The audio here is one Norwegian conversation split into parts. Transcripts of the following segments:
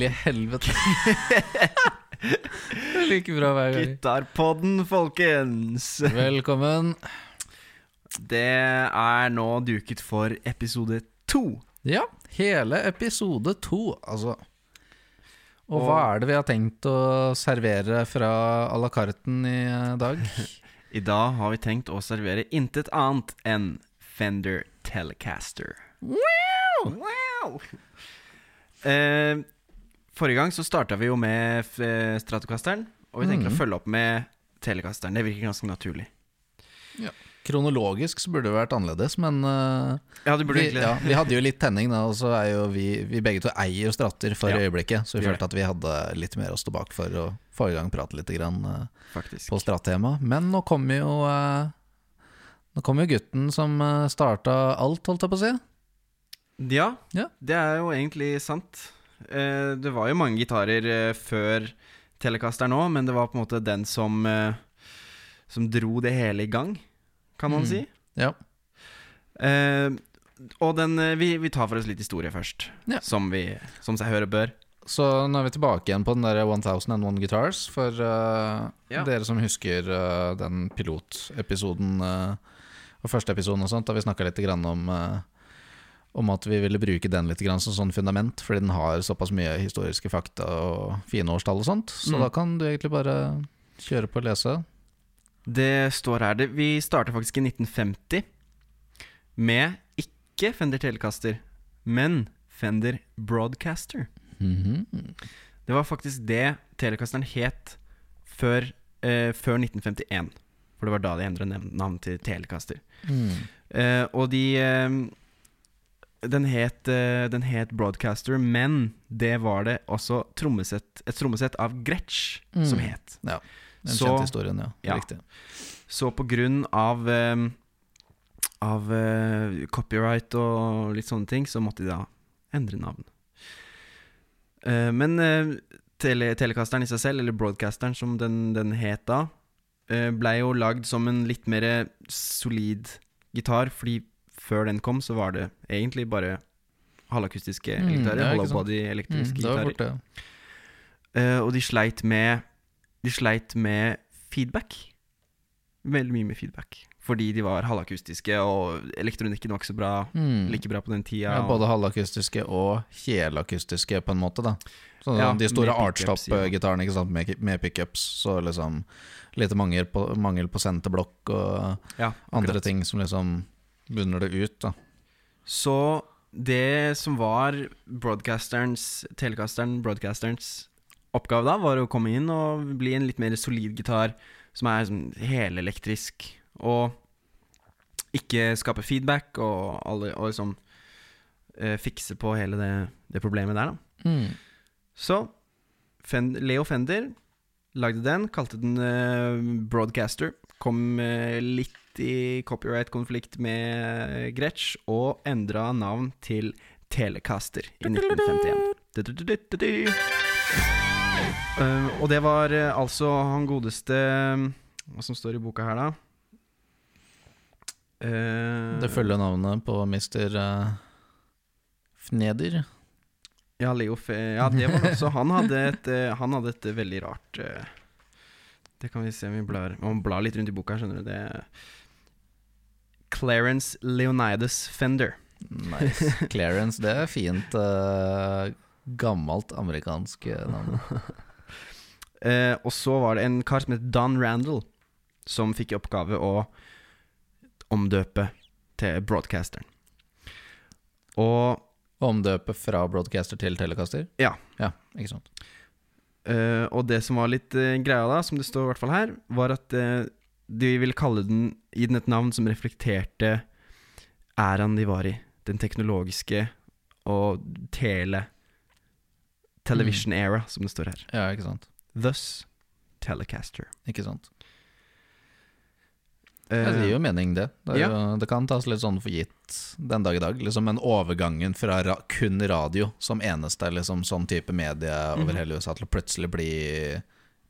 hellige helvete. like bra hver gang. Gitarpodden, folkens! Velkommen. Det er nå duket for episode to. Ja, hele episode to, altså. Og Og- hva er det vi har tenkt å servere fra à la carten i dag? I dag har vi tenkt å servere intet annet enn Fender Telecaster. Wow! Eh, forrige gang så starta vi jo med eh, Stratocasteren, og vi tenker mm. å følge opp med Telecasteren. Det virker ganske naturlig. Kronologisk så burde det vært annerledes, men uh, Ja, det burde vi, ja, vi hadde jo litt tenning, da, og så er jo vi, vi begge to eier stratter for Ja, øyeblikket, så vi følte at vi hadde litt mer å stå bak for å få i gang prate litt grann, uh, på strattema. Men nå kommer jo uh, Nå kommer jo gutten som starta alt, holdt jeg på å si. Ja, Ja. det er jo egentlig sant. Eh, det var jo mange gitarer eh, før Telecaster nå, men det var på en måte den som eh, Som dro det hele i gang, kan man Mm. si. Ja. Og den vi, vi tar for oss litt historie først, Ja. som, vi, som seg høre bør. Så nå er vi tilbake igjen på den der 1001 Guitars. For uh, Ja. dere som husker uh, den pilotepisoden uh, og første episoden og sånt, da vi snakka litt om eh, om at vi ville bruke den litt grann som sånn fundament, fordi den har såpass mye historiske fakta og fine årstall og sånt. Så Mm. da kan du egentlig bare kjøre på og lese. Det står her det, Vi starta faktisk i 1950 med ikke Fender Telecaster, men Fender Broadcaster. Mhm. Det var faktisk det Telecasteren het før, eh, før 1951. For det var da de endra navn til Telecaster. Mm. Eh, og de eh, den, het, eh, den het Broadcaster, men det var det også trommesett, et trommesett av Gretsch som het. het. Den Så- kjente historien, ja. ja. Riktig. Så på grunn av eh, Av eh, copyright og litt sånne ting, så måtte de da endre navn. Men tele, telekasteren i seg selv, eller Broadcasteren som den, den het da, blei jo lagd som en litt mer solid gitar, fordi før den kom, så var det egentlig bare halvakustiske Mm, gitarer. ja, ikke hollow sant. body Mm, elektriske gitarer. fort ja. Uh, og de sleit med De sleit med feedback. Veldig mye med feedback. Fordi de var halvakustiske, og elektronikken var ikke så bra Mm. like bra på den tida. Ja, både halvakustiske og kjelakustiske, på en måte. da så Ja, De store artstop-gitarene ja. med, med pickups. Så liksom lite mangel på, mangel på senterblokk og ja, andre ting som liksom bunner det ut. da Så det som var broadcasterens telekasteren, broadcasterens oppgave da, var å komme inn og bli en litt mer solid gitar som er sånn helelektrisk, og ikke skape feedback, og, alle, og liksom eh, fikse på hele det, det problemet der, da. Mm. Så Fen Leo Fender lagde den, kalte den eh, Broadcaster. Kom eh, litt i copyright-konflikt med Gretsch, og endra navn til Telecaster i 1951. Eh, og det var eh, altså han godeste Hva som står i boka her, da? Uh, Det følger navnet på mister uh, Fneder. Ja, Leo Fe Ja, det var også. Han hadde et, uh, han hadde et veldig rart eh, Det kan vi se om vi blar Man blar litt rundt i boka, skjønner du. Det Clarence Leonidas Fender. Nice. Clarence, det er fint. Uh, gammelt amerikansk eh, navn. uh, og så var det en kar som het Don Randall, som fikk i oppgave å omdøpe til broadcasteren. Og Omdøpe fra broadcaster til telecaster? Ja. ja ikke sant. Eh, og det som var litt uh, greia da, som det står i hvert fall her, var at uh, de ville kalle den Gi den et navn som reflekterte æraen de var i. Den teknologiske og tele Television era, som det står her. Ja, ikke sant. Thus Telecaster. Ikke sant. Eh, Ja, det gir jo mening, det. Det, er ja. jo, det kan tas litt sånn for gitt den dag i dag. Liksom Men overgangen fra ra kun radio som eneste liksom, sånn type medie over Mhm. hele USA til å plutselig bli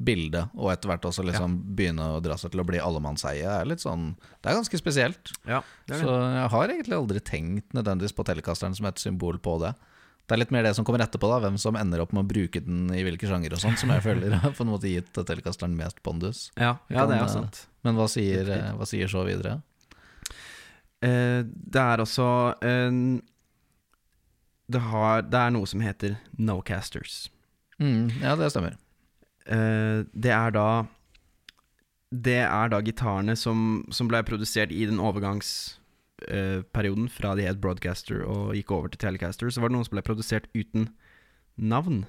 bilde, og etter hvert også liksom begynne å dra seg til å bli allemannseie, er litt sånn Det er ganske spesielt. ja, det er Så jeg har egentlig aldri tenkt nødvendigvis på telekasteren som et symbol på det. Det er litt mer det som kommer etterpå, da hvem som ender opp med å bruke den i hvilke sjanger og sånn, som jeg føler har på en måte gitt Telecasteren mest pondus. Ja, ja det er jo eh, sant. Men hva sier, eh, hva sier så videre? Eh, det er også en det, har, det er noe som heter no-casters. Mm, ja, det stemmer. Eh, det er da Det er da gitarene som, som ble produsert i den overgangsperioden fra de het Broadcaster og gikk over til Telecaster. Så var det noen som ble produsert uten navn.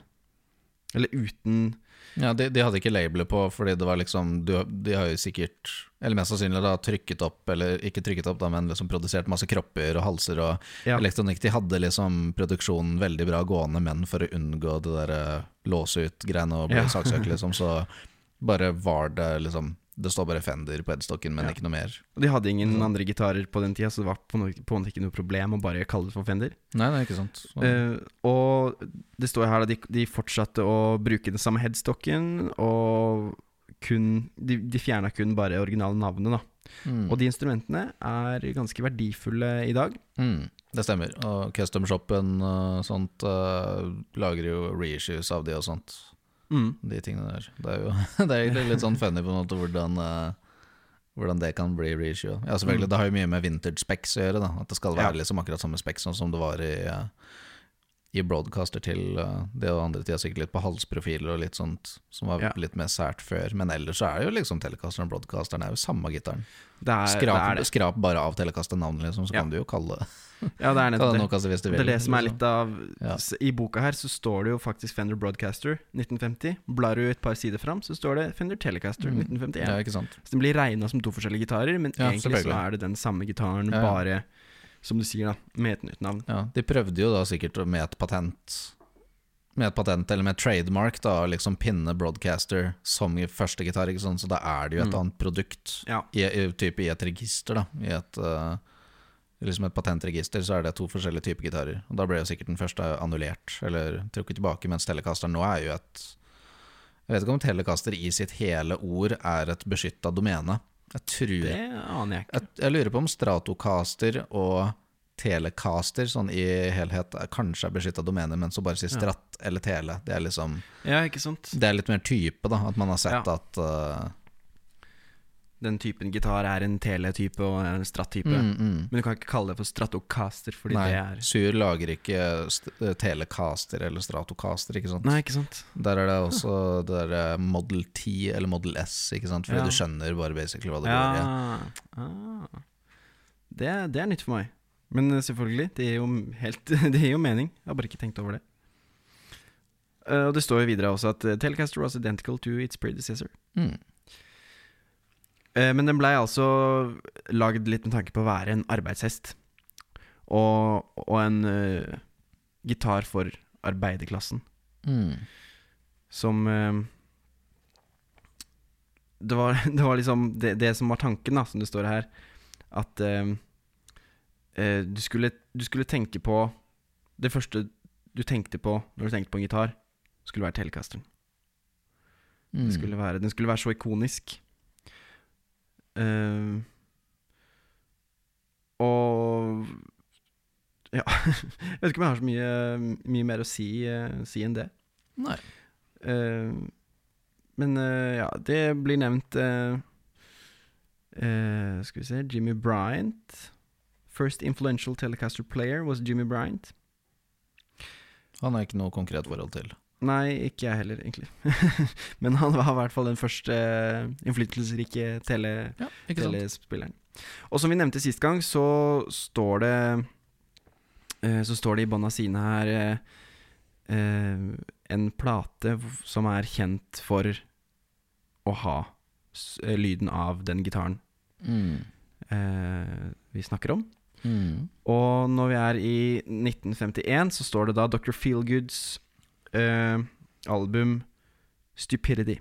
Eller uten Ja, de, de hadde ikke labelet på, fordi det var liksom du, De har jo sikkert, eller mest sannsynlig, da trykket opp, eller ikke trykket opp, da, men liksom produsert masse kropper og halser og Ja. elektronikk. De hadde liksom produksjonen veldig bra gående, men for å unngå det derre låse ut-greiene og bli Ja. saksøkt, liksom, så bare var det liksom Det står bare Fender på headstocken, men Ja. ikke noe mer. De hadde ingen mm. andre gitarer på den tida, så det var på en måte ikke noe problem å bare kalle det for Fender. Nei, det er ikke sant. Eh, og det står her at de, de fortsatte å bruke den samme headstocken, og kun De, de fjerna kun bare originale navnet, da. mm, Og de instrumentene er ganske verdifulle i dag. mm, det stemmer. Og Custom Shoppen og sånt uh, lager jo reissues av de og sånt. Mm. de tingene der. Det er jo det er litt sånn funny på en måte hvordan, uh, hvordan det kan bli reissue. Ja, selvfølgelig, Mm. Det har jo mye med vintage specs å gjøre. da At det skal være Ja. liksom akkurat samme specs som det var i, eh, i broadcaster til eh, det og andre tida sikkert litt på halsprofiler og litt sånt som var Ja. litt mer sært før. Men ellers så er det jo liksom Telecasteren og broadcasteren er jo samme gitaren. Det er, Skrap, det er det. skrap bare av Telecaster-navnet, liksom, så Ja. kan du jo kalle det Ja, det er nettopp det det. er det som er litt av Ja. I boka her så står det jo faktisk Fender Broadcaster 1950. Blar du et par sider fram, så står det Fender Telecaster Mm. 1951. Ja. Så den blir regna som to forskjellige gitarer, men egentlig så er det den samme gitaren, bare som du sier, da, med et nytt navn. Ja, de prøvde jo da sikkert med et patent Med et patent eller med et trademark da å liksom pinne Broadcaster som i første gitar, ikke sant? så da er det jo et Mm. annet produkt Ja. i, i, type i et register, da. I et, uh, liksom et patentregister så er det to forskjellige typer gitarer. Og da ble jo sikkert den første annullert, eller trukket tilbake, mens Telecaster nå er jo et Jeg vet ikke om Telecaster i sitt hele ord er et beskytta domene. Jeg tror Det aner jeg ikke. jeg, jeg lurer på om Stratocaster og Telecaster sånn i helhet kanskje er beskytta domener, men så bare sier Ja. Eller Tele. Det er liksom Ja, ikke sant? Det er litt mer type, da. At man har sett Ja. at uh, Den typen gitar er en tele-type og en stratt-type. mm, mm. Men du kan ikke kalle det for Stratocaster, fordi Nei, det er Sur lager ikke eh, Telecaster eller Stratocaster, ikke sant. Nei, ikke sant? Der er det også det der eh, Model T eller Model S, ikke sant. Fordi Ja. du skjønner bare basically hva det går i. Ja. Ah. Det, det er nytt for meg. Men eh, selvfølgelig, det gir jo helt Det gir jo mening. Jeg har bare ikke tenkt over det. Og det står jo videre også at Telecaster was identical to its predecessor. Mm. Eh, men den blei altså lagd litt med tanke på å være en arbeidshest. Og, og en uh, gitar for arbeiderklassen. Mm. Som uh, det, var, det var liksom det, det som var tanken, da, som det står her. At uh, du, skulle, du skulle tenke på Det første du tenkte på når du tenkte på en gitar, skulle være Telecasteren. Mm. Skulle være, den skulle være så ikonisk. Eh, og Ja. Jeg vet ikke om jeg har så mye, mye mer å si, uh, si enn det. Nei. Uh, men ja, det blir nevnt Skal vi se Jimmy Bryant. First influential Telecaster player was Jimmy Bryant. Han har ikke noe konkret forhold til. Nei, ikke jeg heller, egentlig. Men han var i hvert fall den første eh, innflytelsesrike tele, Ja, telespilleren. Og som vi nevnte sist gang, så står det eh, Så står det i bånn av sine her eh, en plate som er kjent for å ha lyden av den gitaren Mm. eh, vi snakker om. Mm. Og når vi er i 1951, så står det da Dr. Feelgoods eh, album Stupidity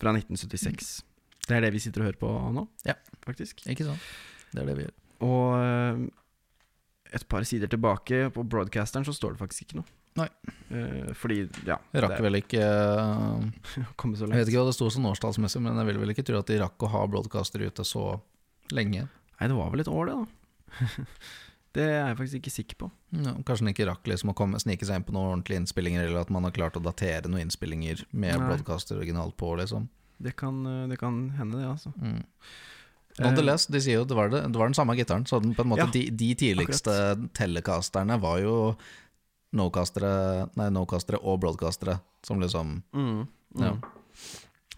fra 1976. Det er det vi sitter og hører på nå, Ja. faktisk. Ikke sant? Det er det vi gjør. Og eh, et par sider tilbake på broadcasteren så står det faktisk ikke noe. Nei. Eh, fordi, ja Jeg rakk vel ikke er kommet så Jeg langt. vet ikke hva det sto sånn årstallsmessig, men jeg vil vel ikke tro at de rakk å ha broadcaster ute så lenge. Nei, det var vel et år, det, da. Det er jeg faktisk ikke sikker på. Ja, kanskje han ikke rakk liksom å komme, snike seg inn på noen ordentlige innspillinger, eller at man har klart å datere noen innspillinger med broadcaster originalt på, liksom. Det kan, eh, det kan hende, det, altså. Mm. Nonetheless, de sier jo det var, det, det var den samme gitaren, så den, på en måte Ja, de, de tidligste telecasterne var jo no-castere no-castere og broadcastere, som liksom Mm, mm. Ja.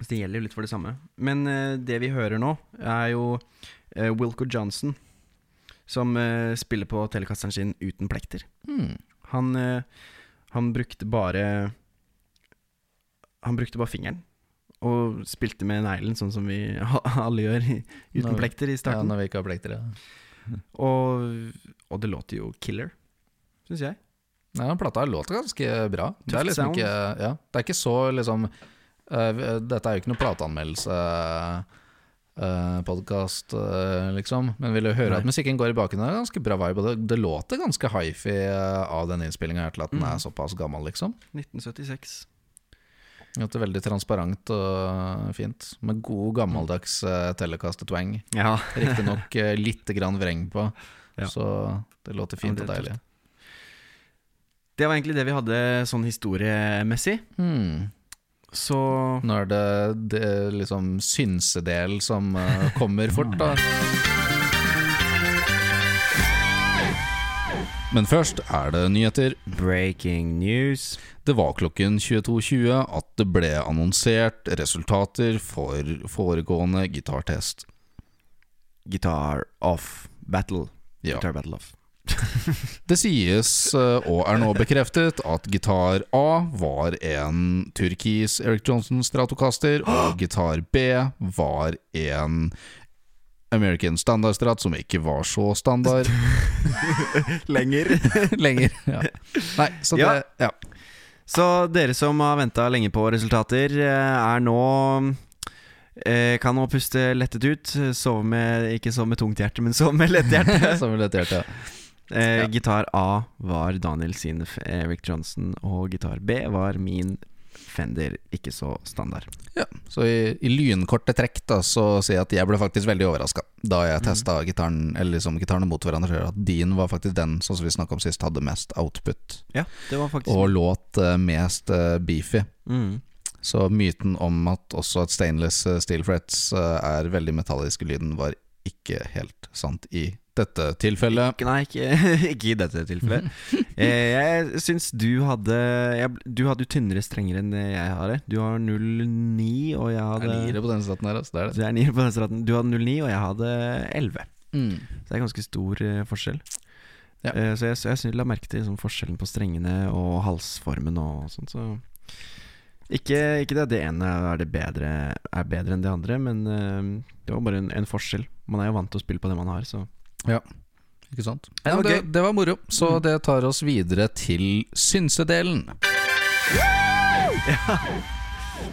Så det gjelder jo litt for det samme. Men uh, det vi hører nå, er jo uh, Wilco Johnson, som uh, spiller på telekasteren sin uten plekter. Mm. Han, uh, han brukte bare Han brukte bare fingeren. Og spilte med neglen, sånn som vi alle gjør uten Når- plekter i starten. Ja, når vi ikke har plekter, ja. og, og det låter jo killer, syns jeg. Ja, plata låter ganske bra. Det er liksom sound. ikke Ja, det er ikke så liksom uh, Dette er jo ikke noe plateanmeldelse uh, podkast, liksom. Men vil du høre Nei. at musikken går i bakgrunnen, det er ganske bra vibe. Det, det låter ganske hifi uh, av denne innspillinga til at den Mm. er såpass gammel, liksom. 1976. Det er veldig transparent og fint. Med god, gammeldags uh, telekastetwang. Ja. Riktignok uh, lite grann vreng på, Ja. så det låter Ja, fint det og deilig. Det var egentlig det vi hadde sånn historiemessig. Hmm. Så Nå er det, det liksom synsedel som uh, kommer fort, da. Men først er det nyheter. Breaking news. Det var klokken 22.20 at det ble annonsert resultater for foregående gitartest. Guitar off battle. Ja. Guitar battle off. Det sies, eh, og er nå bekreftet, at gitar A var en turkis Eric Johnson Stratocaster, og gitar B var en American Standard Strat, som ikke var så standard Lenger. lenger. Ja. Nei, så det Ja. Så dere som har venta lenge på resultater, eh, er nå eh, Kan nå puste lettet ut. Sove med Ikke sove med tungt hjerte, men sove med lett hjerte. sove med lett hjerte. Eh, Ja. Gitar A var Daniel sin Eric Johnson, og gitar B var min Fender, ikke så standard. Ja, så i, i lynkorte trekk da så sier jeg at jeg ble faktisk veldig overraska da jeg testa gitaren Eller liksom gitarene mot hverandre. At din var faktisk den sånn som vi snakka om sist, hadde mest output. Ja, det var faktisk Og låt uh, mest uh, beefy. mm. Så myten om at også at stainless eh, steel frets uh, er veldig metallisk lyden, var ikke helt sant i dette tilfellet. Ikke, nei, ikke, ikke i dette tilfellet. eh, jeg syns du hadde jeg, Du hadde jo tynnere strenger enn jeg har. Du har 09, og jeg Jeg er niere på denne staten her, altså. Det er det. Så er 9 på denne straten. Du hadde 09, og jeg hadde 11. Mm. Så det er ganske stor eh, forskjell. Ja. Eh, så jeg, jeg, jeg synes, la merke til liksom, forskjellen på strengene og halsformen og sånt. Så ikke, ikke det at det ene er, det bedre, er bedre enn det andre, men uh, det var bare en, en forskjell. Man er jo vant til å spille på det man har, så Ikke sant? Ja, var det, det var moro. Så Mm. det tar oss videre til synsedelen.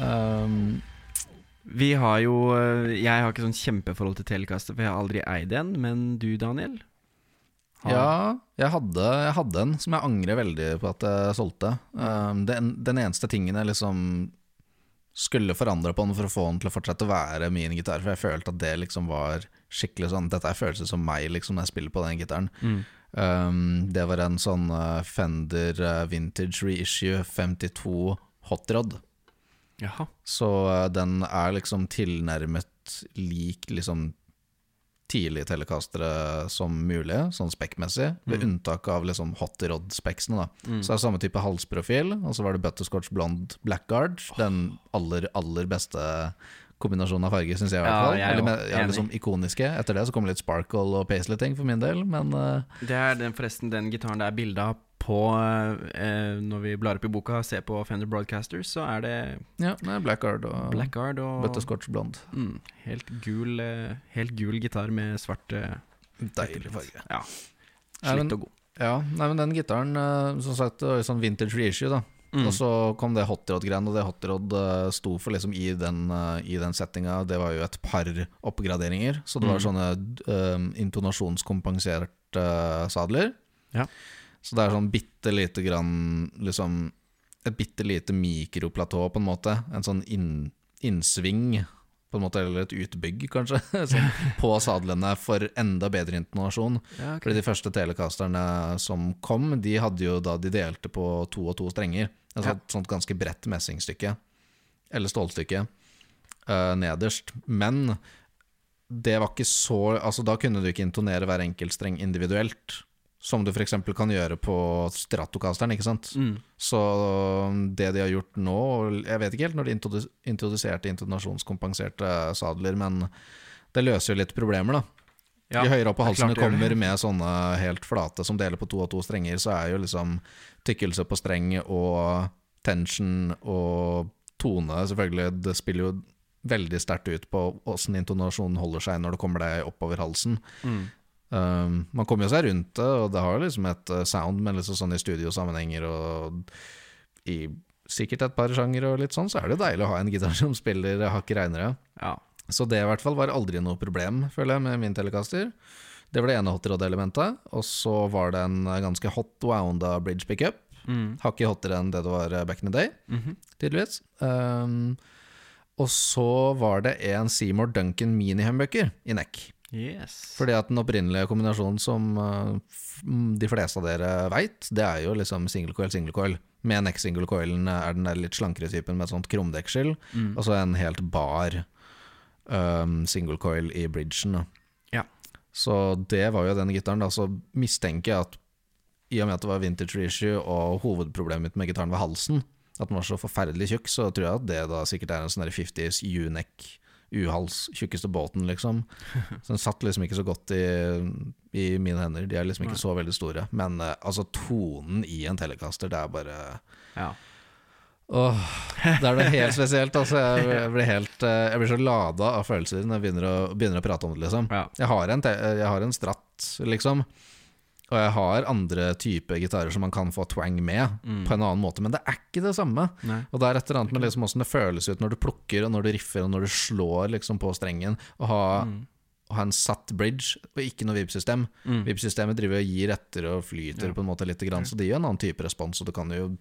Um, Vi har jo eh, Jeg har ikke sånn kjempeforhold til Telecaster, for jeg har aldri eid en. Men du, Daniel? Har- ja, jeg hadde, jeg hadde en som jeg angrer veldig på at jeg solgte. Um, den, den eneste tingen jeg liksom skulle forandre på den for å få den til å fortsette å være min gitar, for jeg følte at det liksom var skikkelig sånn Dette er følelser som meg, liksom, når jeg spiller på den gitaren. Mm. Um, det var en sånn uh, Fender uh, Vintage Reissue 52 Hot Rod. Jaha. Så uh, den er liksom tilnærmet lik liksom tidlige telekastere som mulig, sånn spekkmessig, ved Mm. unntak av liksom hot rod-speksene. da Mm. Så det er samme type halsprofil, og så var det Butterscotch blond Blackguard. Den aller, aller beste kombinasjonen av farger, syns jeg. i hvert Ja, fall jeg er Eller ja, liksom ikoniske. Etter det så kommer litt sparkle og paisley-ting for min del, men uh, Det er den, forresten den gitaren det er bilde av på eh, Når vi blar opp i boka og ser på Fender Broadcasters, så er det ja, det er Blackguard og Blackguard og Butterscotch Blond. mm, helt, gul, eh, helt gul gitar med svart eh, Deilig farge. Ja. Ja, Slitt og god. Ja, nei, men den gitaren, uh, som sagt, sånn vintage reissue, da. Mm. Og så kom det hotrod-greiene, og det hotrod uh, sto for liksom i den, uh, i den settinga. Det var jo et par oppgraderinger, så det var Mm. sånne uh, intonasjonskompenserte sadler. Ja. Så det er sånn bitte lite grann liksom Et bitte lite mikroplatå, på en måte. En sånn inn, innsving på en måte, eller et utbygg, kanskje, sånn, på sadlene for enda bedre intonasjon. Ja, okay. Fordi de første telecasterne som kom, de hadde jo da de delte på to og to strenger. Altså Ja. et sånt ganske bredt messingstykke, eller stålstykke, eh, nederst. Men det var ikke så Altså, da kunne du ikke intonere hver enkelt streng individuelt. Som du f.eks. kan gjøre på Stratocasteren, ikke sant. Mm. Så det de har gjort nå Jeg vet ikke helt når de introduserte intonasjonskompenserte sadler, men det løser jo litt problemer, da. Ja, Jo høyere opp på halsen du kommer med sånne helt flate som deler på to og to strenger, så er jo liksom tykkelse på streng og tension og tone Selvfølgelig, det spiller jo veldig sterkt ut på åssen intonasjonen holder seg når det kommer deg oppover halsen. Mm. Um, man kommer jo seg rundt det, og det har liksom et eh, sound, men liksom sånn i studiosammenhenger og i sikkert et par sjangere og litt sånn, så er det jo deilig å ha en gitar som spiller hakket reinere. Ja. Så det i hvert fall var aldri noe problem, føler jeg, med min Telecaster. Det var det ene hot rod-elementet. Og så var det en ganske hot wounda bridge pickup. Mm. Hakket hottere enn det det var eh, back in the day, Mhm. tydeligvis. Um, og så var det en Seymour Duncan mini-humbucker i neck. Yes. Fordi at den opprinnelige kombinasjonen som uh, mm, de fleste av dere veit, det er jo liksom single coil, single coil. Med neck single coilen er den der litt slankere typen med et sånt krumdeksel, Mm. og så en helt bar um, single coil i bridgen. Ja. Så det var jo den gitaren. Da. Så mistenker jeg at i og med at det var vintage reissue, og hovedproblemet mitt med gitaren var halsen, at den var så forferdelig tjukk, så tror jeg at det da sikkert er en sånn der 50s U-neck, U-hals, tjukkeste båten, liksom. Så den satt liksom ikke så godt i, i mine hender. De er liksom ikke så veldig store. Men uh, altså, tonen i en Telecaster, det er bare Ja. Åh, det er noe helt spesielt. Altså, jeg, jeg, blir helt, eh, jeg blir så lada av følelser når jeg begynner å, begynner å prate om det. Liksom. Ja. Jeg, har en, jeg har en stratt, liksom. Og jeg har andre typer gitarer som man kan få twang med, Mm. på en annen måte. Men det er ikke det samme. Nei. Og det er et eller annet med liksom hvordan det føles ut når du plukker, og når du riffer, og når du slår liksom på strengen. Å ha, Mm. ha en satt bridge, og ikke noe vib-system. Mm. Vib-systemet driver og gir etter og flyter Ja. på en måte litt, grann, så det gir en annen type respons, og du kan jo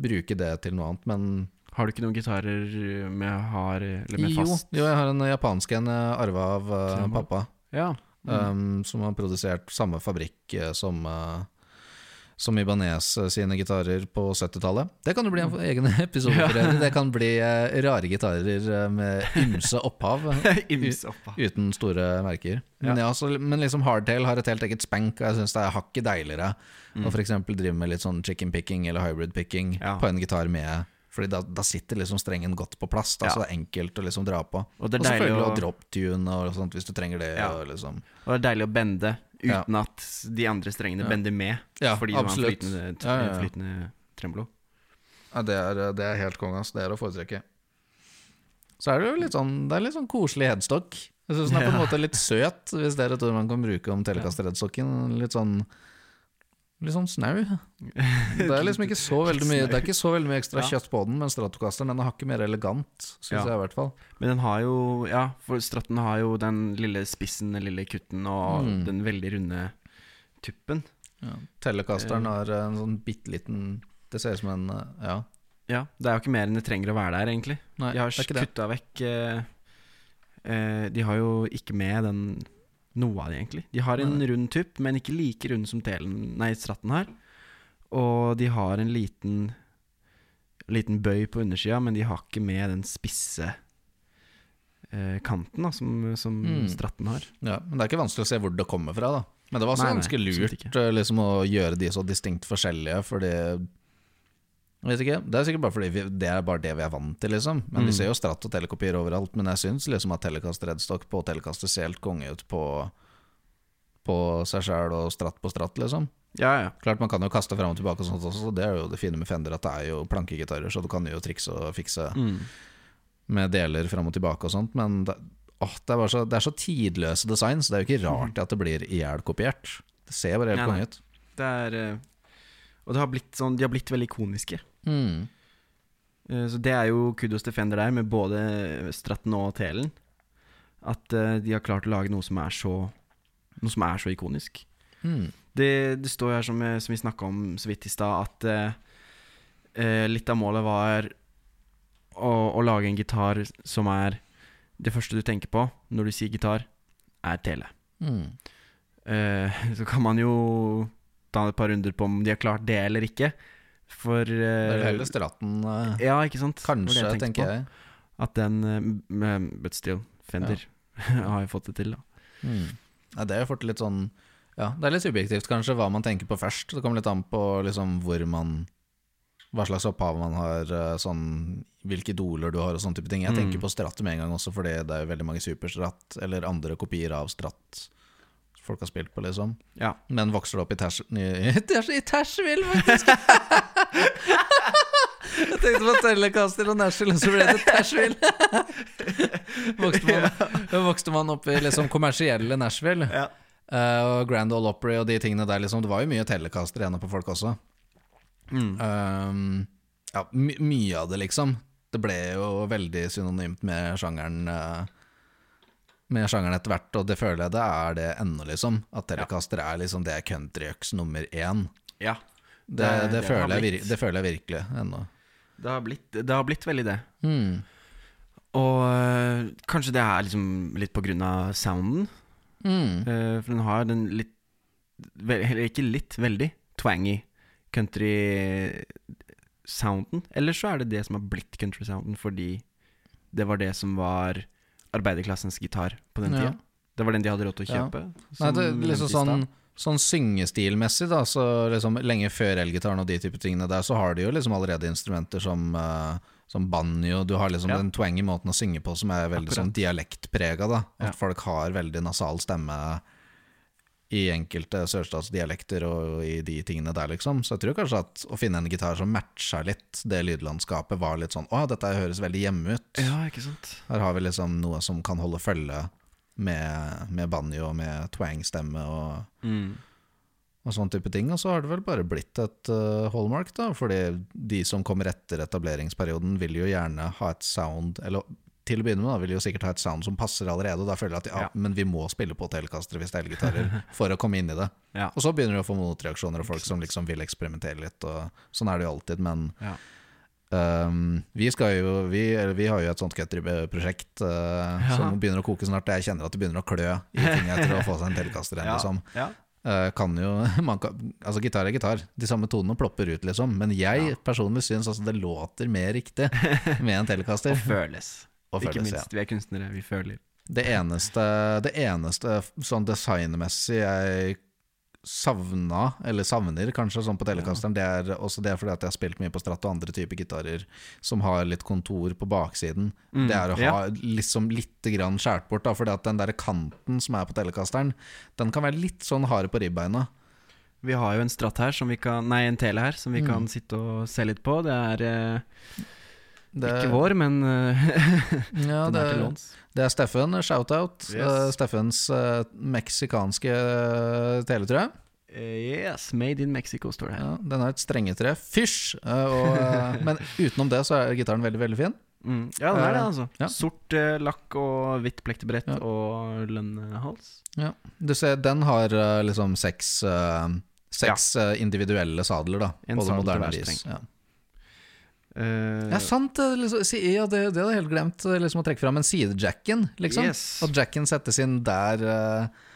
bruke det til noe annet. Men Har du ikke noen gitarer med hard Eller med jo, fast? jo, jeg har en japansk en jeg arva av uh, pappa, Ja. Mm. um, som har produsert samme fabrikk eh, som uh, som Ibanez eh, sine gitarer på 70-tallet. Det kan jo bli en egen episode. Ja. Det kan bli rare gitarer med ymse opphav. Ymse oppa. Uten store merker. Men, ja, så, men liksom Hardtail har et helt eget spank, og jeg syns det er hakket deiligere å f.eks. drive med litt sånn chicken picking eller hybrid picking Mm. På en gitar med Fordi da, da sitter liksom strengen godt på plass, da, Ja. så det er enkelt å liksom dra på. Og det og selvfølgelig å- å drop-tune og sånt hvis du trenger det. Ja. Og liksom. Og det er deilig å bende Ja. uten at de andre strengene Ja. bender med. Ja, fordi du har en flytende, Ja, ja, ja. flytende tremolo. Ja, det er, det er helt konge. Det er å foretrekke. Så er det jo litt sånn Det er litt sånn koselig headstock. Jeg syns den er på en Ja. måte litt søt, hvis det er et ord man kan bruke om Telecaster-headstocken. Litt sånn Litt sånn snau. Det er liksom ikke så veldig mye Det er ikke så veldig mye ekstra Ja. kjøtt på den, men Stratocasteren den er hakket mer elegant, syns Ja. jeg i hvert fall. Men den har jo Ja, for Stratten har jo den lille spissen, den lille kutten og Mm. den veldig runde tuppen. Telecasteren har en sånn bitte liten Det ser ut som en eh, Ja. Ja, det er jo ikke mer enn det trenger å være der, egentlig. Nei, De har kutta vekk eh, eh, De har jo ikke med den noe av det, egentlig. De har en rund tupp, men ikke like rund som telen, nei, stratten har. Og de har en liten Liten bøy på undersida, men de har ikke med den spisse eh, kanten da, som, som Mm. stratten har. Ja, men det er ikke vanskelig å se hvor det kommer fra, da. Men det var også Nei, ganske nei, lurt eh, liksom, å gjøre de så distinkt forskjellige, fordi ikke, Det er sikkert bare fordi vi, det er bare det vi er vant til, liksom. Men Mm. vi ser jo Stratt og telekopier overalt. Men jeg syns liksom at Telekast Redstock på Telekast ser helt konge ut på, på seg sjæl og Stratt på Stratt, liksom. Ja, ja. Klart man kan jo kaste fram og tilbake og sånt også, det er jo det fine med Fender, at det er jo plankegitarer, så du kan jo trikse og fikse Mm. med deler fram og tilbake og sånt, men det, åh, det, er så, det er så tidløse designs. Det er jo ikke rart at det blir ihjelkopiert. Det ser bare helt konge ut. Det er eh, Og det har sånn, de har blitt veldig ikoniske. Mm. Eh, Så det er jo kudos til Fender der, med både Stratten og Telen. At eh, de har klart å lage noe som er så Noe som er så ikonisk. Mm. Det, det står her, som, eh, som vi snakka om så vidt i stad, at eh, litt av målet var å, å lage en gitar som er det første du tenker på når du sier gitar, er tele. Mm. Uh, så kan man jo ta et par runder på om de har klart det eller ikke. For Det er eh, heller Stratten, uh, Ja, ikke sant? Kanskje, jeg tenker på. jeg. At den uh, But still, Fender har jo fått det til, da. Mm. Ja, det er jo fort litt sånn Ja, det er litt subjektivt kanskje hva man tenker på først. Det kommer litt an på liksom hvor man Hva slags opphav man har, eh, sånn hvilke idoler du har og sånne type ting. Jeg Mm. tenker på Stratt med en gang også, fordi det er jo veldig mange superstratt eller andre kopier av Stratt folk har spilt på, liksom. Ja. Men vokser du opp i Tash... I, i faktisk! Jeg tenkte på Telecaster og Nashville, og så ble det Tashville. vokste, man, vokste man opp i liksom kommersielle Nashville. Ja. uh, og Grand Ole Opry og de tingene der, liksom. Det var jo mye Telecaster igjen på folk også. Mm. Um, ja, my mye av det, liksom. Det ble jo veldig synonymt med sjangeren uh, Med sjangeren etter hvert, og det føler jeg det er det ennå, liksom. At Telecaster er liksom det er countryøks nummer én. ja. Det, Det- det, det føler jeg, det føler jeg virkelig ennå. Det har blitt, det har blitt veldig det. Mm. Og øh, kanskje det er liksom litt på grunn av sounden. Mm. for den har den litt Eller ikke litt, veldig twangy country-sounden. Eller så er det det som har blitt country-sounden fordi det var det som var arbeiderklassens gitar på den Ja. Det var den de hadde råd til å Ja. kjøpe. Nei, det, liksom sånn, sånn syngestilmessig, da, så liksom lenge før elgitaren og de type tingene der, så har de jo liksom allerede instrumenter som, uh, som banjo. Du har liksom Ja. den twangy måten å synge på som er veldig Akkurat. sånn dialektprega, da. At Ja. folk har veldig nasal stemme i enkelte sørstatsdialekter og i de tingene der, liksom. Så jeg tror kanskje at å finne en gitar som matcha litt det lydlandskapet, var litt sånn Å, dette høres veldig hjemme ut. Ja, ikke sant. Her har vi liksom noe som kan holde følge med, med banjo og med twang-stemme og, Mm. og sånn type ting. Og så har det vel bare blitt et uh, hallmark, da. Fordi de som kommer etter etableringsperioden, vil jo gjerne ha et sound Eller til å begynne med da, vil jo sikkert ha et sound som passer allerede. Og da føler jeg at ja, Ja. men vi må spille på telekastere hvis det er elgitarer for å komme inn i det. Ja. Og så begynner du å få motreaksjoner og folk som liksom vil eksperimentere litt. Og sånn er det jo alltid. Men Ja. Um, vi, jo, vi, eller vi har jo et sånt countryprosjekt uh, som begynner å koke snart. Jeg kjenner at det begynner å klø i ting etter å få seg en telekaster. igjen. Liksom. Uh, kan jo, man kan, altså Gitar er gitar. De samme tonene plopper ut, liksom. Men jeg personlig syns altså det låter mer riktig med en telekaster. Og føles. Og ikke igjen. Ikke minst. Vi er kunstnere, vi føler. Det eneste, det eneste sånn designmessig jeg savna, eller savner kanskje, sånn på Telecasteren, det er også det fordi at jeg har spilt mye på Strat og andre typer gitarer som har litt kontor på baksiden. Mm, Det er å ha ja. liksom litt grann skåret bort, da, fordi at den der kanten som er på Telecasteren, den kan være litt sånn hard på ribbeina. Vi har jo en stratt her som vi kan Nei, en tele her som vi Mm. kan sitte og se litt på. Det er eh, Det, ikke vår, men eh, Ja, den det, er til låns. det er Steffen, shout-out. Yes. Uh, Steffens uh, meksikanske uh, tele, tror jeg. Eh, yes, made in Mexico står det her. Ja, den er et strengetre. Fysj! Eh, eh, men utenom det så er gitaren veldig, veldig fin. Mm. Ja, den er det, Eh, altså. ja. Sort eh, lakk og hvitt plektebrett Ja. og lønnehals. Du ser, den har eh, liksom seks, eh, seks eh, individuelle sadler, da. En på det moderne vis. Ja. Eh, ja, sant! det, Liksom, ja, det, det hadde jeg helt glemt eh, liksom, å trekke fram. Men sidejacken, liksom. Yes. At jacken settes inn der. Uh,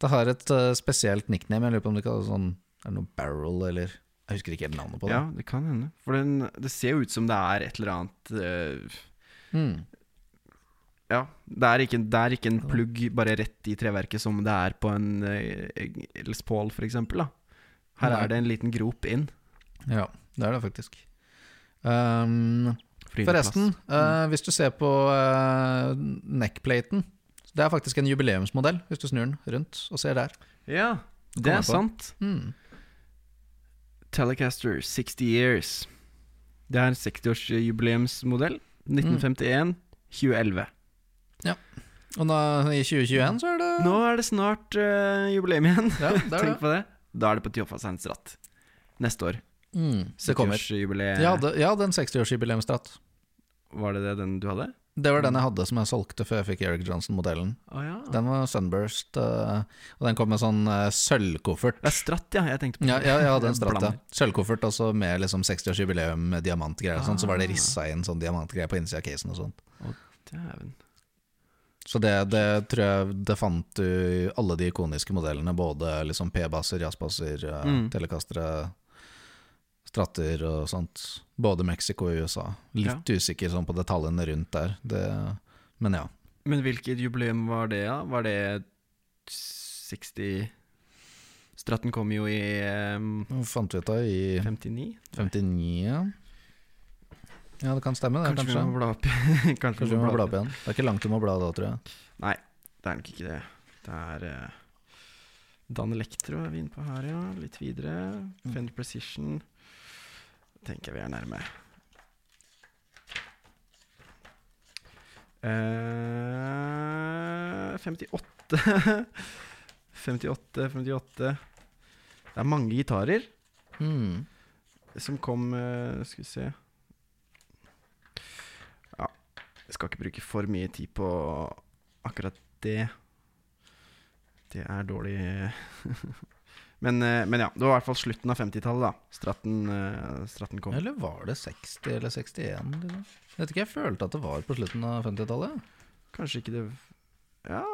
det har et uh, spesielt nickname. Jeg lurer på om det kalles sånn Er det noe barrel, eller Jeg husker ikke helt navnet på det. Ja, det kan hende. For den, det ser jo ut som det er et eller annet eh, Mm. Ja, det er, ikke, det er ikke en plugg bare rett i treverket som det er på en uh, Les Paul, for eksempel. Da. Her Nei. er det en liten grop inn. ja, det er det faktisk. Um. Forresten, uh, hvis du ser på uh, neckplaten Det er faktisk en jubileumsmodell, hvis du snur den rundt og ser der. Ja, det er sant. Mm. Telecaster 60 years. Det er en 60-årsjubileumsmodell. 1951, 2011. Og nå, i 2021 så er det Nå er det snart uh, jubileum igjen. Ja, det det. Tenk på det. Da er det på Tjoffa Seinstratt. Neste år. Mm, det kommer. 70-årsjubileet. Jeg hadde, jeg hadde en 60-årsjubileumsstratt. Var det det den du hadde? Det var den jeg hadde som jeg solgte før jeg fikk Eric Johnson-modellen. Oh, ja. Den var Sunburst, eh, og den kom med sånn uh, sølvkoffert. Det er stratt, ja. Jeg tenkte på Ja, ja, ja den stratt, ja. Sølvkoffert også med liksom 60-årsjubileum med diamantgreier og sånn. Så var det Ah. rissa inn sånn diamantgreier på innsida av casen og sånt. Dæven. Så det, det tror jeg det fant du alle de ikoniske modellene. Både liksom P-basser, jazzbasser, eh, Mm. telekastere, stratter og sånt. Både Mexico og USA. Litt usikker sånn på detaljene rundt der. Det, men ja. Men hvilket jubileum var det, da? Var det 60 Stratten kom jo i um, fant vi ut av i 59? 59, ja. Ja, det kan stemme, det, Kanskje, kanskje. vi må bla opp Kanskje, Kanskje vi må bla opp igjen. Det er ikke langt du må bla da, tror jeg. Nei, det er nok ikke det. Det er uh, Dan Electro er vi inne på her, ja. Litt videre. Fender Precision. Tenker vi er nærme. Uh, 58 58, 58 Det er mange gitarer Mm. som kom uh, Skal vi se Ja, jeg skal ikke bruke for mye tid på akkurat det. Det er dårlig men, eh, men ja, det var i hvert fall slutten av 50-tallet, da. Stratten, eh, stratten kom. Eller var det 60 eller 61? Liksom? Jeg vet ikke, jeg følte at det var på slutten av 50-tallet. Kanskje ikke det Ja.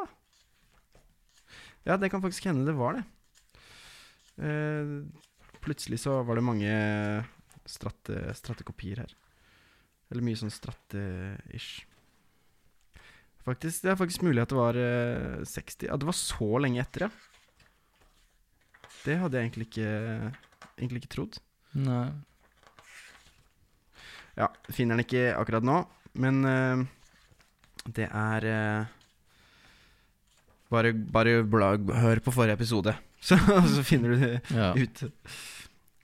Ja, det kan faktisk hende det var det. Eh, plutselig så var det mange stratte, strattekopier her. Eller mye sånn stratte-ish. Faktisk, det er faktisk mulig at det var eh, 60 At det var så lenge etter, ja. Det hadde jeg egentlig ikke, egentlig ikke trodd. Nei. Ja, finner den ikke akkurat nå, men eh, det er eh, Bare, bare bla, hør på forrige episode, så, så finner du det Ja. ut.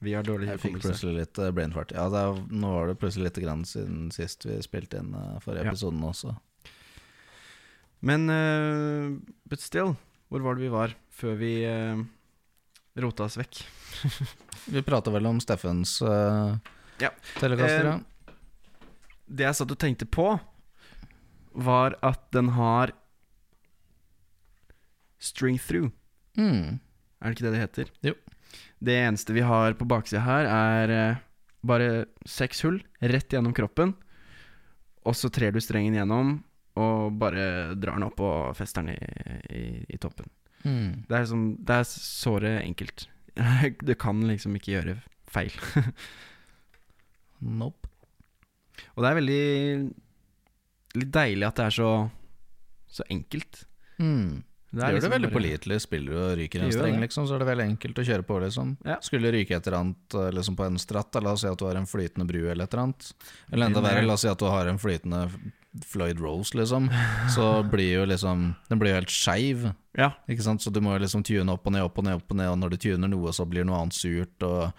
Vi har dårlig Jeg fikk hukommelse. plutselig litt eh, brain fart. Ja, er, nå var det plutselig litt grann siden sist vi spilte inn forrige Ja. episoden også. Men uh, but still, hvor var det vi var før vi uh, rota oss vekk? Vi prata vel om Steffens uh, Ja. telekaster, Eh. Det jeg satt og tenkte på, var at den har string through. Mm. Er det ikke det det heter? Jo. Det eneste vi har på baksida her, er eh, bare seks hull rett gjennom kroppen. Og så trer du strengen gjennom og bare drar den opp og fester den i, i, i toppen. Mm. Det er, sånn, det er såre enkelt. Du kan liksom ikke gjøre feil. Nope. Og det er veldig litt deilig at det er så, så enkelt. Mm. Det Det er gjør det liksom veldig bare- pålitelig. Spiller du og ryker en streng, liksom, så er det veldig enkelt å kjøre på, liksom. Ja. Skulle ryke et eller annet eh, liksom på en stratt, da, la oss si at du har en flytende bru eller et eller annet. Eller enda verre, la oss si at du har en flytende Floyd Rose, liksom. Så blir jo liksom Den blir jo helt skeiv. Ja. Ikke sant? Så du må jo liksom tune opp og ned, opp og ned, opp og ned, og når du tuner noe, så blir noe annet surt og,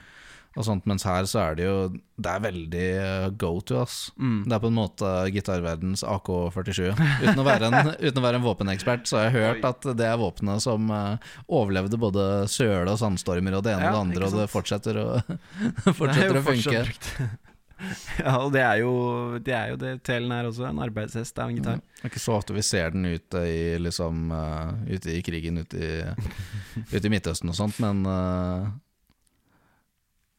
og sånt. Mens her så er det jo Det er veldig eh, go to, ass. Mm. Det er på en måte gitarverdens AK-47. Uten, å være en- uten å være en våpenekspert, så har jeg hørt at det er våpenet som eh, overlevde både søle og sandstormer og det ene Ja, og det andre, og det fortsetter å, Det er fortsetter jo å funke. ja, og det er jo det er jo det telen er også. En arbeidshest er en gitar. Det er ikke så ofte vi ser den ute i, liksom, uh, ute i krigen ute i, ute i Midtøsten og sånt, men uh,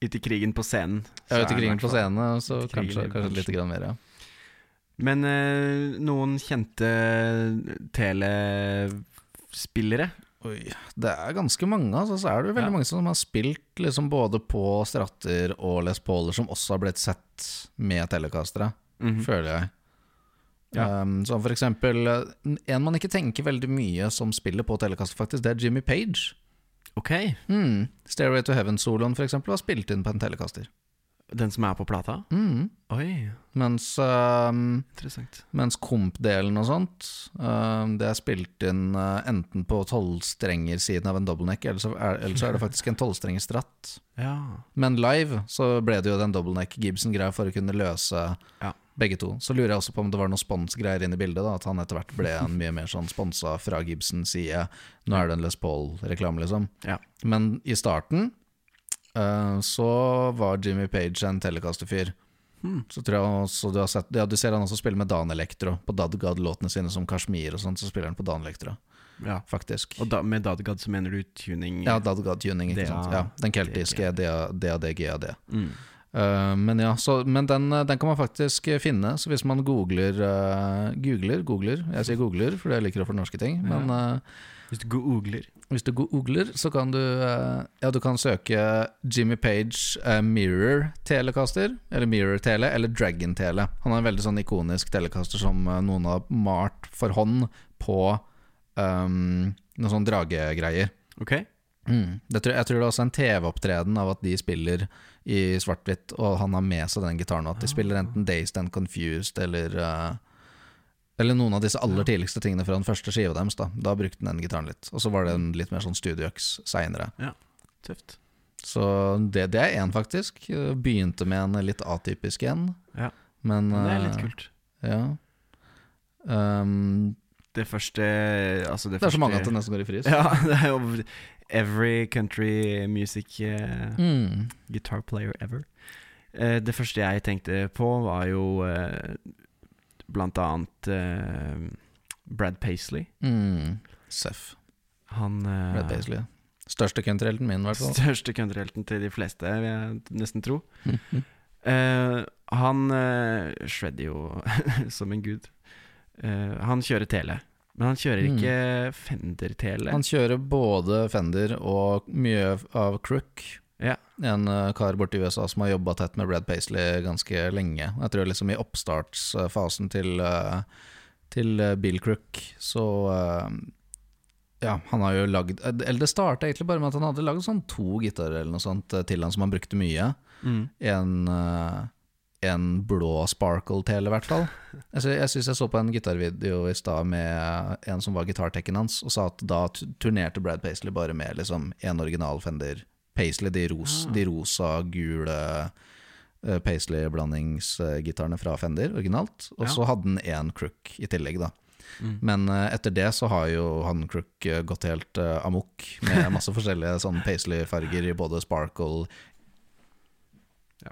Ute i krigen på scenen. ja, ute i krigen på scenen, så i krigen kanskje, kanskje litt grann mer, ja. Men uh, noen kjente telespillere Oi, det er ganske mange. Altså, så er det jo veldig Ja. mange som har spilt liksom både på stratter og Les Pauler, som også har blitt sett med telekastere, Mhm. føler jeg. Ja. Um, som for eksempel eh, En man ikke tenker veldig mye som spiller på telekaster, faktisk, det er Jimmy Page. Ok. Mm. Stairway to Heaven-soloen, for eksempel, var spilt inn på en telekaster. Den som er på plata? Mm. Oi, Mens, uh, interessant. mens komp-delen og sånt, uh, det er spilt inn uh, enten på tolvstrenger-siden av en dobbeltneck, eller, så er- eller så er det faktisk en tolvstrenger stratt. Ja. Men live så ble det jo den dobbeltneck Gibson-greia for å kunne løse Ja. begge to. Så lurer jeg også på om det var noen sponsgreier inne i bildet, da, at han etter hvert ble en mye mer sånn sponsa fra Gibsons side. Nå er det en Les Paul-reklame, liksom. Ja. Men i starten eh, så var Jimmy Page en Telecaster-fyr. Hmm. Så tror jeg også du har sett Ja, du ser han også spille med Dan Electro på Dadgad-låtene sine, som Kashmir og sånn, så spiller han på Dan Electro, ja. faktisk. Og da, med Dadgad så mener du tuning? Ja, Dadgad-tuning, ikke sant. Ja, den keltiske DADGAD. Mm. Uh, men ja, så, men den, eh, den kan man faktisk finne. Så hvis man googler uh, Googler, googler Jeg sier googler fordi jeg liker å fornorske ting. Men eh, Hvis du googler hvis du googler, så kan du eh, Ja, du kan søke Jimmy Page eh, Mirror Telecaster, eller Mirror Tele, eller Dragon Tele. Han har en veldig sånn ikonisk telecaster som eh, noen har malt for hånd på um, noen sånne dragegreier. Ok? Mm. Det tror, jeg tror det er også en TV-opptreden av at de spiller i svart-hvitt, og han har med seg den gitaren. Og at de spiller enten Dazed and Confused eller eh, Eller noen av disse aller tidligste tingene fra den første skiva deres. Da Da brukte den gitaren litt. Og så var det en litt mer sånn studioøks seinere. Tøft. Så det, det er én, faktisk. Begynte med en litt atypisk en. Ja. Men Men det er litt eh, kult. Ja. Um, Det første Altså det, det er så mange at det nesten går i frys. Ja, det er jo Every country music uh, Mm. guitar player ever. Uh, det første jeg tenkte på, var jo eh, blant annet uh, Brad Paisley. Mm. Seff. Han eh, Red Paisley. Største countryhelten min, i hvert fall. Største countryhelten til de fleste, vil jeg nesten tro. Eh, han uh, shredder jo som en gud. Uh, han kjører tele, men han kjører Mm. ikke Fender-tele. Han kjører både Fender og mye av Crook. Ja. En eh, kar borte i USA som har jobba tett med Brad Paisley ganske lenge. Jeg tror liksom i oppstartsfasen til, eh, til eh, Bill Crook, så Ja, han har jo lagd Eller det starta egentlig bare med at han hadde lagd sånn to gitarer eller noe sånt til han som han brukte mye. Mm. En, en blå Sparkle-tele, i hvert fall. Jeg, jeg syns jeg så på en gitarvideo i stad med en som var gitartekken hans, og sa at da turnerte Brad Paisley bare med liksom en original Fender Paisley, de, ros, Ah. de rosa, gule uh, Paisley-blandingsgitarene fra Fender, originalt. Og Ja. så hadde han én Crook i tillegg, da. Mm. Men eh, etter det så har jo han Crook eh, gått helt eh, amok med masse forskjellige sånn Paisley-farger i både Sparkle Ja.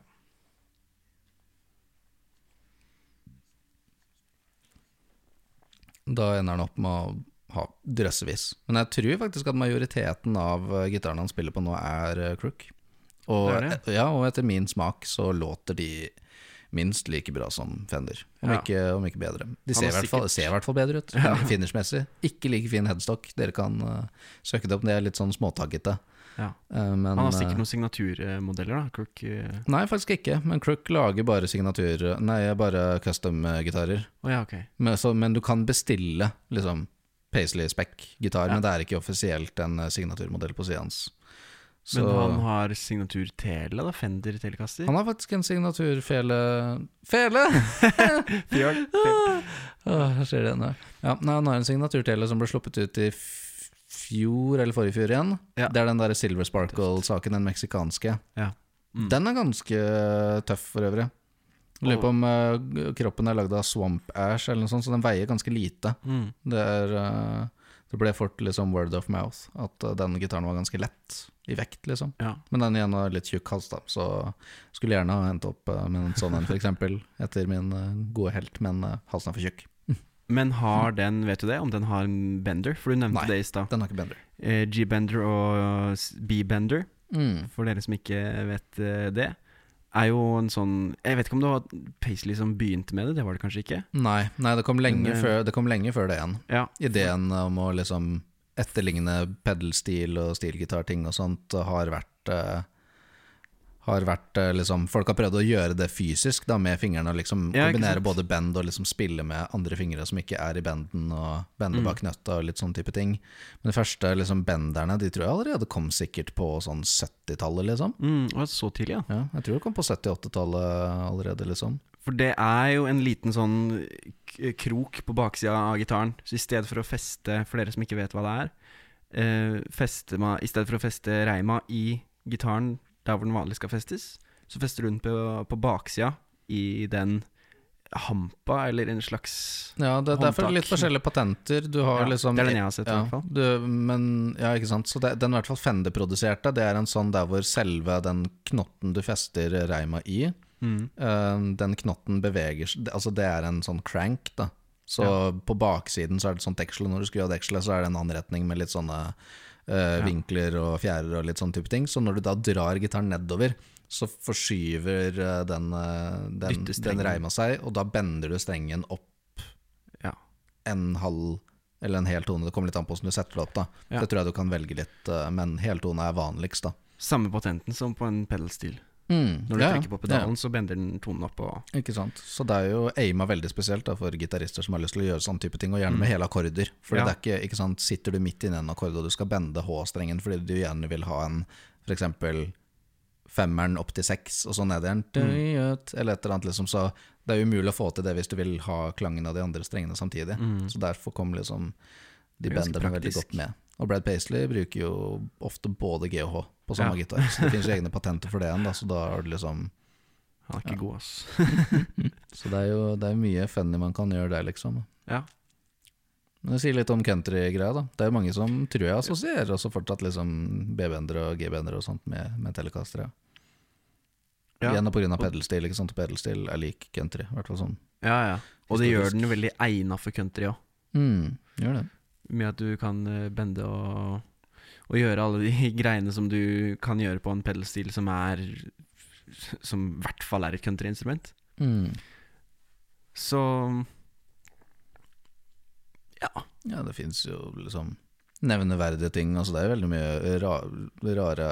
Da ender han opp med å ha drøssevis. Men jeg tror faktisk at majoriteten av eh, gitarene han spiller på nå, er eh, Crook. Og, Det det? Ja, og etter min smak så låter de minst like bra som Fender, om, Ja. ikke, om ikke bedre. De ser i fall, ser i hvert fall bedre ut, Ja. finishmessig. Ikke like fin headstock. Dere kan uh, søke det opp, det er litt sånn småtaggete. Ja. Men, Han har sikkert noen signaturmodeller, da. Crook. Nei, faktisk ikke. Men Crook lager bare signatur Nei, bare custom-gitarer. Oh, ja, okay. Men, men du kan bestille liksom Paisley Speck-gitar, Ja. men det er ikke offisielt en eh, signaturmodell på sida hans. Så Men han han, har signatur Tele, da? Fender Telecaster? har faktisk en signaturfele Fele! Fjøl. Åh, ser det ennå. Ja, nei, han har en signaturtele som ble sluppet ut i fjor, eller forrige fjor igjen. Ja. Det er den der Silver Sparkle-saken, den meksikanske. Mm. Den er ganske tøff for øvrig. Lurer på om uh, kroppen er lagd av swamp ash eller noe sånt, så den veier ganske lite. Mm. Det, er, uh, det ble fort liksom word of mouth at uh, den gitaren var ganske lett i vekt, liksom. Ja. Men den igjen har litt tjukk hals, da, så skulle gjerne ha hentet opp med en sånn en, f.eks. etter min gode helt, men halsen er for tjukk. Men har den, vet du det, om den har en bender? For du nevnte Nei. det i stad. Den har ikke bender. Eh, G-bender og B-bender, Mm. for dere som ikke vet det, er jo en sånn Jeg vet ikke om det var Paisley som begynte med det, det var det kanskje ikke? Nei, nei det, kom lenge Men, eh, før, det kom lenge før det igjen. Ja. Ideen om å liksom etterligne pedalstil og stilgitarting og sånt har vært eh, har vært eh, liksom Folk har prøvd å gjøre det fysisk da med fingrene. og liksom Ja, Kombinere både bend og liksom spille med andre fingre som ikke er i benden, og bende Mm. bak nøtta og litt sånn type ting. Men de første liksom benderne De tror jeg allerede kom sikkert på sånn 70-tallet, liksom. Mm, så tidlig, ja. Ja, jeg tror det kom på 70-80-tallet allerede, liksom. For det er jo en liten sånn krok på baksida av gitaren. Så i stedet for å feste, for dere som ikke vet hva det er eh, feste I stedet for å feste reima i gitaren der hvor den vanlig skal festes, så fester du den på, på baksida i den hampa, eller en slags Ja, det, det er for litt forskjellige patenter. Du har Ja, liksom Det er den jeg har sett, i hvert fall. du, men, ja, ikke sant. Så det, den i hvert fall Fender-produserte, det er en sånn der hvor selve den knotten du fester reima i, Mm. uh, den knotten beveger seg Altså det er en sånn crank, da. Så Ja. på baksiden så er det et sånt deksel, og når du skrur av dekselet, så er det en anretning med litt sånne eh, vinkler og fjærer og litt sånn type ting. Så når du da drar gitaren nedover, så forskyver eh, den, eh, den, den reima seg, og da bender du strengen opp Ja. en halv eller en hel tone. Det kommer litt an på hvordan du setter det opp. da Ja. Det tror jeg du kan velge litt, Men men heltone er vanligst. da Samme potenten som på en pedalstil. Mm. Når du ja, ja. trykker på pedalen, så bender den tonen opp og ikke sant Så det er jo aima veldig spesielt da for gitarister som har lyst til å gjøre sånn type ting, og gjerne Mm. med hele akkorder. Fordi Ja. det er ikke, ikke sant Sitter du midt inne i en akkord og du skal bende H-strengen fordi du gjerne vil ha en f.eks. femmeren opp til seks, og så ned igjen, Mm. eller et eller annet, liksom, så det er umulig å få til det hvis du vil ha klangen av de andre strengene samtidig. Mm. Så derfor kom liksom de er benderne veldig godt med. Og Brad Paisley bruker jo ofte både G og H på samme Ja. gitar, så det finnes jo egne patenter for det igjen, da, så da har du liksom Han er ikke Ja. god, ass. Så det er jo det er mye funny man kan gjøre der, liksom. Ja. Men det sier litt om country-greia, da. Det er jo mange som tror jeg assosierer også fortsatt liksom B-bender og G-bender og sånt med, med Telecaster. Ja. Igjen av pedelstil ikke sant. Pedelstil er lik country, i hvert fall sånn. ja, ja. Og det gjør den veldig egna for country òg. Mm, gjør det. Med at du kan eh, bende og, og gjøre alle de greiene som du kan gjøre på en pedalstil som er Som i hvert fall er et countryinstrument. Mm. Så Ja. Ja, det fins jo liksom nevneverdige ting. Altså, det er jo veldig mye ra rare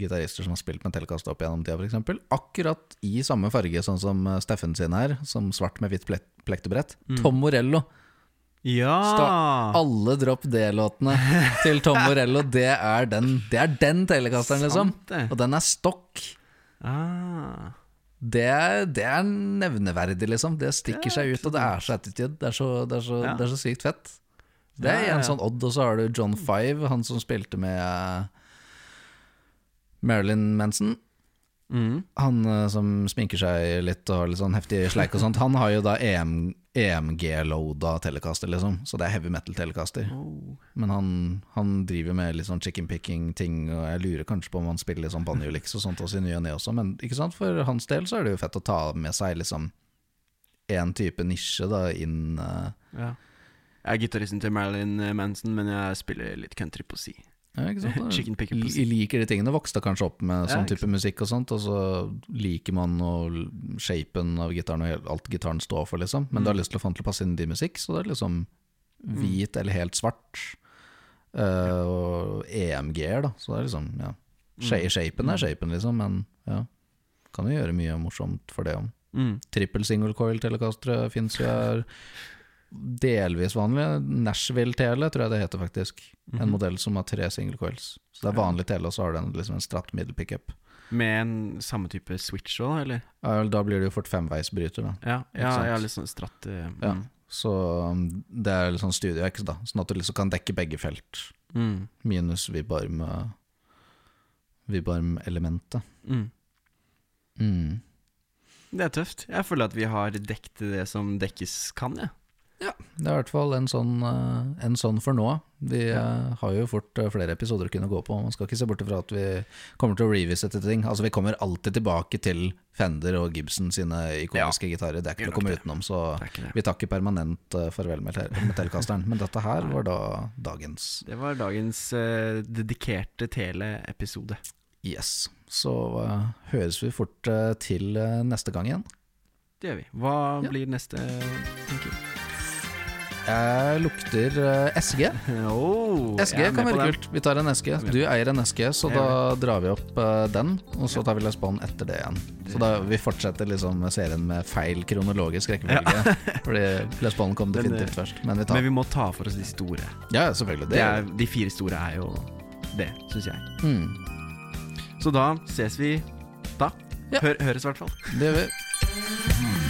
gitarister som har spilt med Telecaster opp gjennom tida, f.eks. Akkurat i samme farge, sånn som Steffen sin her, som svart med hvitt plektebrett. Mm. Tom Morello. Ja! Alle Drop D-låtene til Tom Morello, det er den, det er den Telecasteren, liksom. Og den er stokk. Ah. Det det er nevneverdig, liksom. Det stikker Det seg ut, og det er så attitude. Det er så, det er så, Ja. det er så sykt fett. Det er en sånn odd, og så har du John Five, han som spilte med eh, Marilyn Manson. Mm. Han eh, som sminker seg litt og har litt sånn heftig sleik og sånt. Han har jo da E EM, EMG-loada Telecaster, liksom. Så det er heavy metal Telecaster. Oh. Men han, han driver med litt sånn chicken picking-ting, og jeg lurer kanskje på om han spiller litt sånn banjo-licks og sånt også i ny og ne også, men ikke sant, for hans del så er det jo fett å ta med seg liksom én type nisje da inn uh... Ja. Jeg er gitaristen til Marilyn Manson, men jeg spiller litt country på si. Ja, ikke sant? Chicken. Liker de tingene, vokste kanskje opp med sånn type musikk og sånt, og så liker man og shapen av gitaren og alt gitaren står for, liksom. Men du har Mm. lyst til å få den til å passe inn i din musikk, så det er liksom hvit eller helt svart. Uh, og EMG-er, da. Så det er liksom, ja. Sha- Shapen er shapen, liksom, men ja. Kan jo gjøre mye morsomt for det om. Mm. Trippel single coil telecastere fins jo er delvis vanlige. Nashville Tele, tror jeg det heter faktisk. En Mhm. modell som har tre single coils. Så det er vanlig tele, og så har den liksom en stratt middle pickup. Med en samme type switch òg, eller? Ja, da blir det jo fort femveisbryter, da. Ja, ja, ja litt sånn stratt mm. Ja. mm. Så um, det er litt sånn studioex, da. Sånn at du liksom kan dekke begge felt. Mm. Minus vibarm uh, Vibarm-elementet. Mm. Mm. Det er tøft. Jeg føler at vi har dekket det som dekkes kan, jeg. Det er i hvert fall en sånn, uh, en sånn for nå. Vi uh, har jo fort uh, flere episoder å kunne gå på. Man skal ikke se bort ifra at vi kommer til å revisite ting. Altså Vi kommer alltid tilbake til Fender og Gibson sine ikoniske gitarer. Det er ikke noe til å komme utenom, så vi tar ikke permanent farvel med, tel- Men dette her var da dagens Det var dagens uh, dedikerte tele-episode. Yes. Så uh, høres vi fort uh, til neste gang igjen. Det gjør vi. Hva Ja. blir neste, tenker du? Jeg lukter uh, SG. Oh, SG kan være kult. Vi tar en SG. Du eier en SG, så da drar vi opp eh, den. Og så tar vi Les Paul etter det igjen. Så da vi fortsetter liksom serien med feil kronologisk rekkefølge. Fordi Les Paul kom definitivt eh, først. Men vi tar Men vi må ta for oss de store. Ja, selvfølgelig. Det Det er, de fire store er jo det, syns jeg. mm, Så da ses vi da. Ja. Hør, høres i hvert fall. det gjør vi.